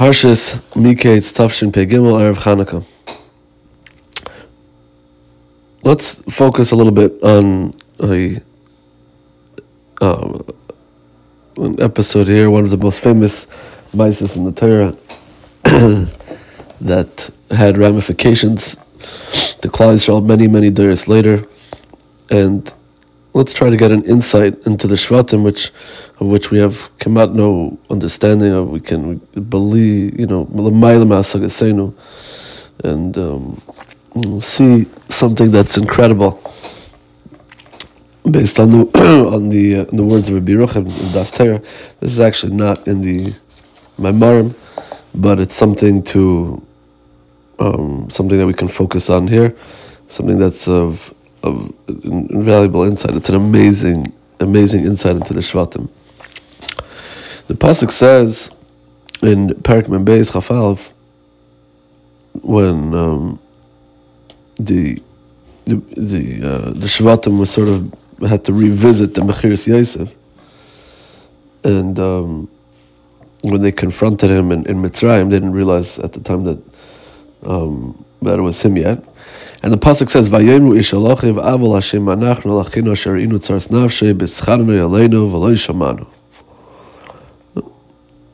Harshis Miketz Tafshin Pegimel Erev Chanukah. Let's focus a little bit on a uh, an episode here, one of the most famous mises in the Torah that had ramifications to Klal many, many years later, and let's try to get an insight into the Shvatim, which of which we have come out no understanding of. We can believe, you know, and um, see something that's incredible based on the on the uh, the words of Rabbi Yerucham in Daas Torah. This is actually not in the Maimarim, but it's something to um, something that we can focus on here, something that's of of invaluable insight. It's an amazing, amazing insight into the Shvatim. The pasuk says in Parak Membeis Chafalv when um, the the the uh, the Shvatim was sort of had to revisit the Mechiris Yosef, and um, when they confronted him in, in Mitzrayim, they didn't realize at the time that um, that it was him yet. And the pasuk says, "Vayemru ishalochiv avol Hashem anachnu lachinu asher inu tzaras nafshe b'scharnu yaleinu v'lo shamanu."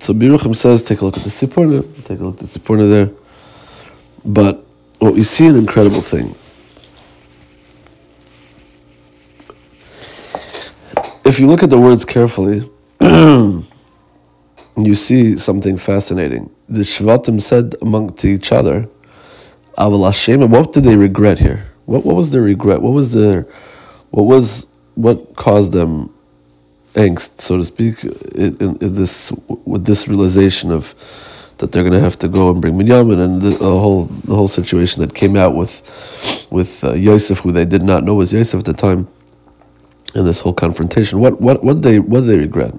So Biruchim says, take a look at the Sipurna, take a look at the Sipurna there. But what we see an incredible thing. If you look at the words carefully, you see something fascinating. The Shvatim said among each other, Aval Hashem, what did they regret here? What, what was their regret? What was their, what was, what caused them angst, so to speak, in, in, this with this realization of that they're going to have to go and bring Binyamin and the, the, whole the whole situation that came out with with uh, Yosef, who they did not know was Yosef at the time, and this whole confrontation. What what what they what they regret?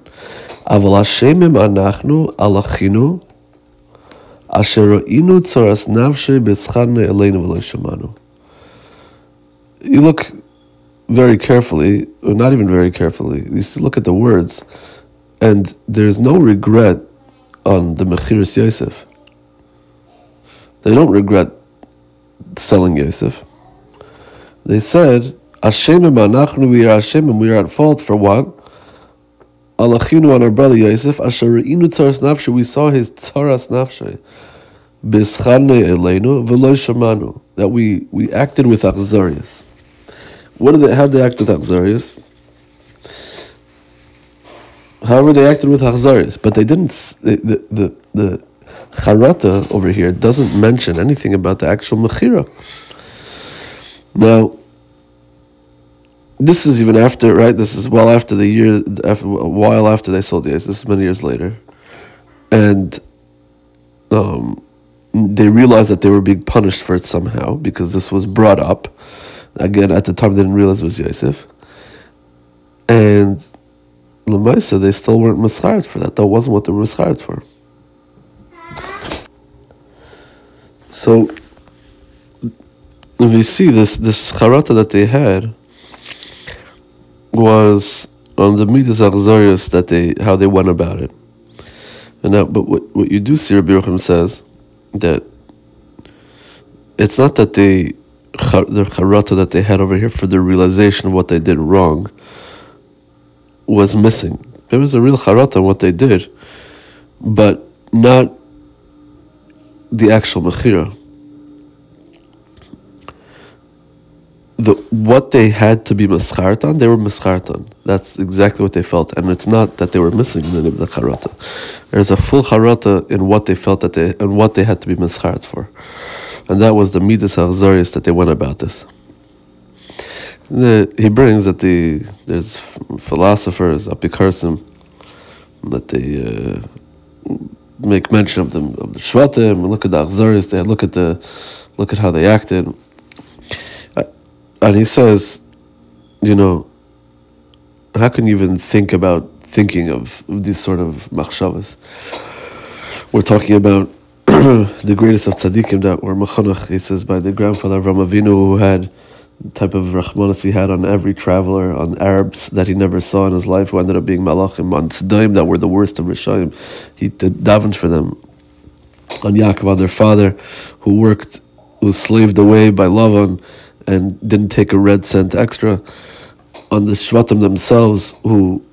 Aval Hashemim anachnu alachinu You look very carefully, or not even very carefully, you look at the words, and there's no regret on the Mechiris Yosef. They don't regret selling Yosef. They said, anachnu, we are Hashemim, we are at fault for what? Alachinu on our brother Yosef, asher inu tzaras nafshe, we saw his tzaras nafshe. Bischarne elenu v'lo shamanu, that we, we acted with Achzarius. What did they, how did they act with Achzarius? However, they acted with Achzarius, but they didn't. The the the, the Charata over here doesn't mention anything about the actual Mechira. Now, this is even after, right? This is well after the year, after, a while after they sold the This is many years later, and um, they realized that they were being punished for it somehow because this was brought up Again, at the time, they didn't realize it was Yosef. And Lamaisa, they still weren't mischared for that. That wasn't what they were mischared for. So, you see this, this charata that they had was on the midas achzarius that they how they went about it. And now, but what, what you do see, Rabbi Yochanan says that it's not that they their charata that they had over here for the realization of what they did wrong was missing. There was a real charata on what they did, but not the actual mechira. The what they had to be on, they were on. That's exactly what they felt, and it's not that they were missing the, the charata. There's a full charata in what they felt that they and what they had to be mischart for and that was the midas achzarius that they went about this. The, he brings that the there's philosophers apikarsim that they uh, make mention of them of the shvatim. Look at the achzarius. They look at the look at how they acted, and he says, you know, how can you even think about thinking of, these sort of machshavas? We're talking about the greatest of tzaddikim that were mechanach, he says, by the grandfather of Ramavinu, who had the type of rachmanis he had on every traveler, on Arabs that he never saw in his life, who ended up being malachim, on tzdaim that were the worst of Rishayim. He did davened for them. on Yaakov, on their father, who worked, was slaved away by Lavan and didn't take a red cent extra, on the Shvatim themselves, who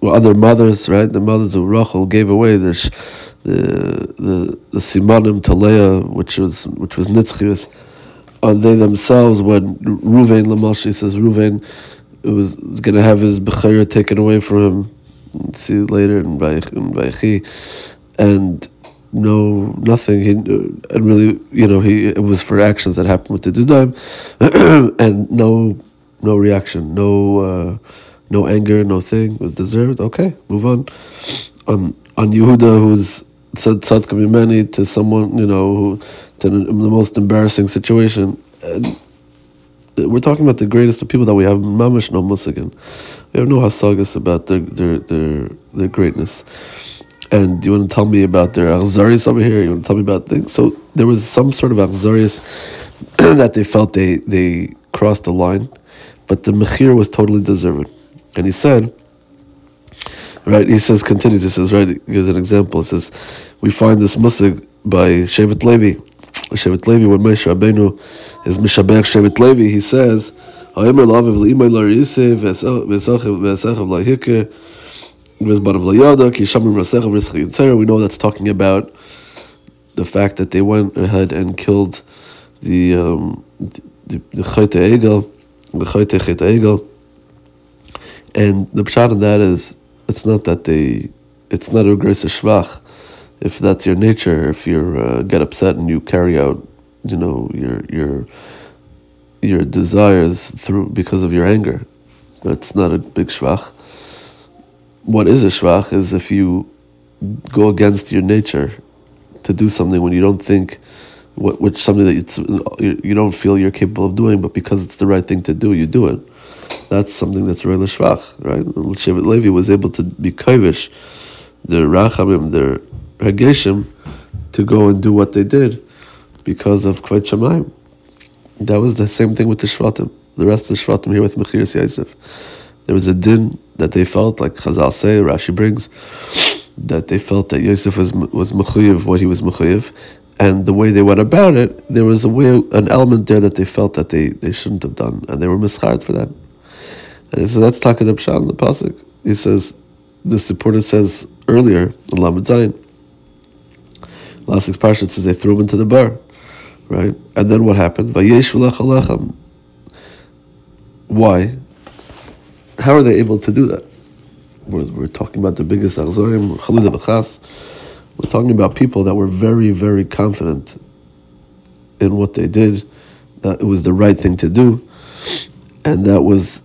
were other mothers, right? The mothers of Rachel gave away the the the, the simanim to Leah, which was which was nitzchias, And they themselves when Ruvain Lamalshi says Ruvain was, was going to have his bechayr taken away from him. See later in Vayechi, and no nothing. He and really, you know, he it was for actions that happened with the Dudaim, and no no reaction, no uh, no anger, no thing was deserved. Okay, move on. On on Yehuda, who's said tzadka to someone, you know, who to the, the most embarrassing situation. And we're talking about the greatest of people that we have mamish no musikin. We have no hasagas about their their their their greatness. And you want to tell me about their Achzarius over here? You want to tell me about things? So there was some sort of Achzarius that they felt they, they crossed the line, but the Mechir was totally deserved. And he said, right, he says, continues, he says, right, he gives an example. He says, we find this Musig by Shevet Levi. Shevet Levi, when Moshe Rabbeinu is Mishabech Shevet Levi, he says, Ha'emer la'aviv we know that's talking about the fact that they went ahead and killed the um, the Chayte Egel, the Chayte Chayte Egel. And the pshat in that is, it's not that they, it's not a grace of shvach. If that's your nature, if you uh, get upset and you carry out, you know, your your your desires through because of your anger, that's not a big shvach what is a shvach is if you go against your nature to do something when you don't think what which something that it's, you don't feel you're capable of doing, but because it's the right thing to do, you do it. That's something that's really shvach, right? Shevet Levi was able to be kavish, the rachamim, their hageshim, to go and do what they did because of kvayt shemaim. That was the same thing with the shvatim. The rest of the shvatim here with Mechiras Yosef. There was a din that they felt, like Chazal say, Rashi brings, that they felt that Yosef was was mechuyev what he was mechuyev, and the way they went about it, there was a way, an element there that they felt that they, they shouldn't have done, and they were mischard for that. And he says that's Takad Pshat in the pasuk. He says the supporter says earlier in Lamed Zayin. Last six parshat says they threw him into the bar, right? And then what happened? Why? How are they able to do that? We're, we're talking about the biggest Achzorim, Chalida B'chas. We're talking about people that were very, very confident in what they did, that it was the right thing to do, and that was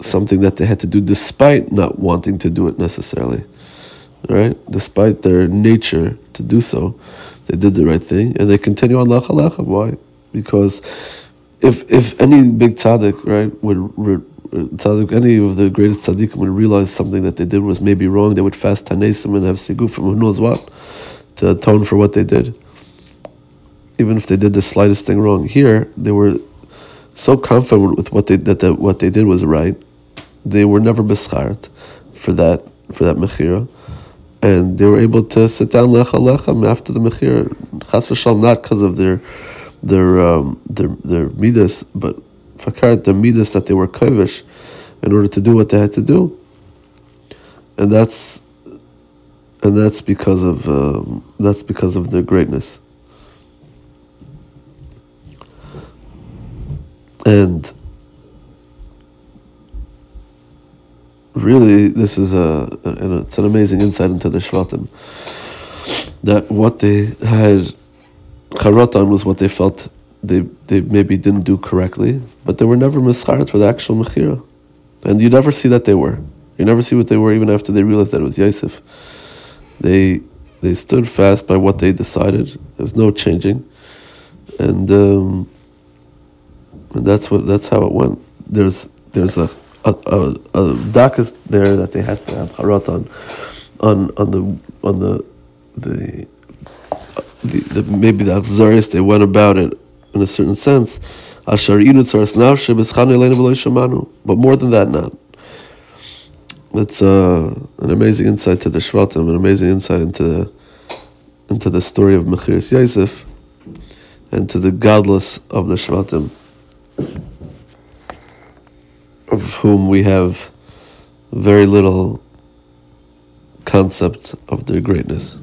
something that they had to do despite not wanting to do it necessarily. Right? Despite their nature to do so, they did the right thing, and they continue on lachalacha. Why? Because if if any big tzaddik, right, would, would tzaddik, any of the greatest tzaddikim would realize something that they did was maybe wrong, they would fast tanesim and have siguf from who knows what to atone for what they did. Even if they did the slightest thing wrong. Here, they were so confident with what they that the, what they did was right. They were never beschart for that for that mechira, and they were able to sit down lecha lechem after the mechira. Chas v'shalom, not because of their their um, their their midas, but fakart the midas that they were kavish in order to do what they had to do, and that's and that's because of um, that's because of their greatness. And really, this is a, a, it's an amazing insight into the Shvatim. That what they had charatan was what they felt they they maybe didn't do correctly, but they were never mischaret for the actual mechira, and you never see that they were. You never see what they were even after they realized that it was Yosef. They they stood fast by what they decided. There was no changing, and, um, and that's what that's how it went. There's there's a a, a, a dakas there that they had to have harat on, on on the on the the, the, the maybe the Achzarius they went about it in a certain sense. But more than that, not. It's uh, an amazing insight to the Shvatim, an amazing insight into into the story of Mechiris Yosef and to the godless of the Shvatim, of whom we have very little concept of their greatness.